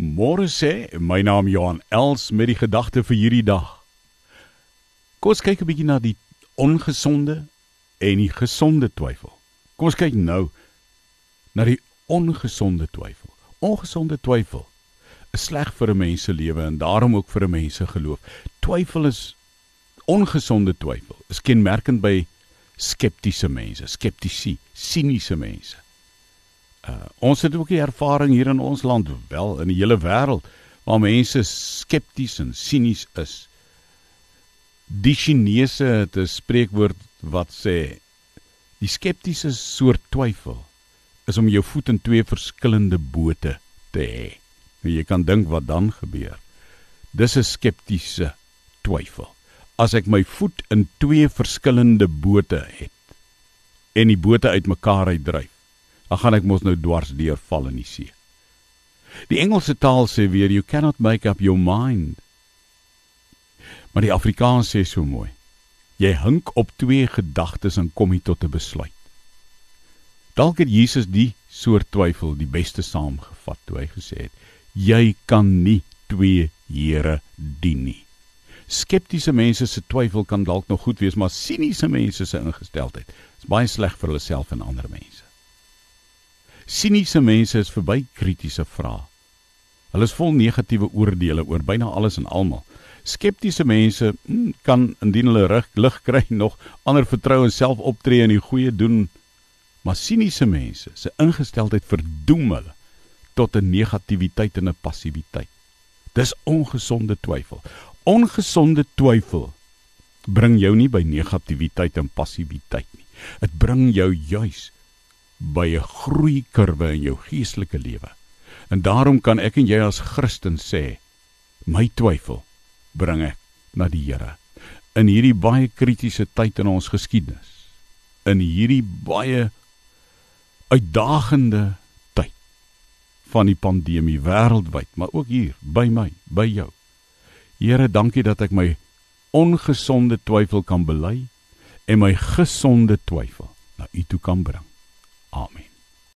Môre sê my naam Johan Els met die gedagte vir hierdie dag. Kom ons kyk 'n bietjie na die ongesonde en die gesonde twyfel. Kom ons kyk nou na die ongesonde twyfel. Ongesonde twyfel is sleg vir 'n mens se lewe en daarom ook vir 'n mens se geloof. Twyfel is ongesonde twyfel. Is kenmerkend by skeptiese mense, skeptisie, siniese mense. Uh, ons het ook die ervaring hier in ons land wel in die hele wêreld waar mense skepties en sinies is. Die Chinese het 'n spreekwoord wat sê die skeptiese soort twyfel is om jou voet in twee verskillende bote te hê. Nou jy kan dink wat dan gebeur. Dis 'n skeptiese twyfel. As ek my voet in twee verskillende bote het en die bote uitmekaar uitdryf dan gaan ek mos nou dwars deur val in die see. Die Engelse taal sê weer you cannot make up your mind. Maar die Afrikaans sê so mooi. Jy hink op twee gedagtes en kom jy tot 'n besluit. Dalk het Jesus die soort twyfel die beste saamgevat toe hy gesê het: Jy kan nie twee Here dien nie. Skeptiese mense se twyfel kan dalk nog goed wees, maar siniese mense se ingesteldheid is baie sleg vir hulle self en ander mense. Siniese mense is verby kritiese vrae. Hulle is vol negatiewe oordeele oor byna alles en almal. Skeptiese mense hmm, kan indien hulle rig lig kry nog ander vertrou en self optree en die goeie doen. Maar siniese mense se ingesteldheid verdoem hulle tot 'n negativiteit en 'n passiwiteit. Dis ongesonde twyfel. Ongesonde twyfel bring jou nie by negativiteit en passiwiteit nie. Dit bring jou juis by 'n groeikurwe in jou geestelike lewe. En daarom kan ek en jy as Christen sê, my twyfel bring ek na die Here. In hierdie baie kritiese tyd in ons geskiedenis, in hierdie baie uitdagende tyd van die pandemie wêreldwyd, maar ook hier by my, by jou. Here, dankie dat ek my ongesonde twyfel kan bely en my gesonde twyfel na U toe kan bring.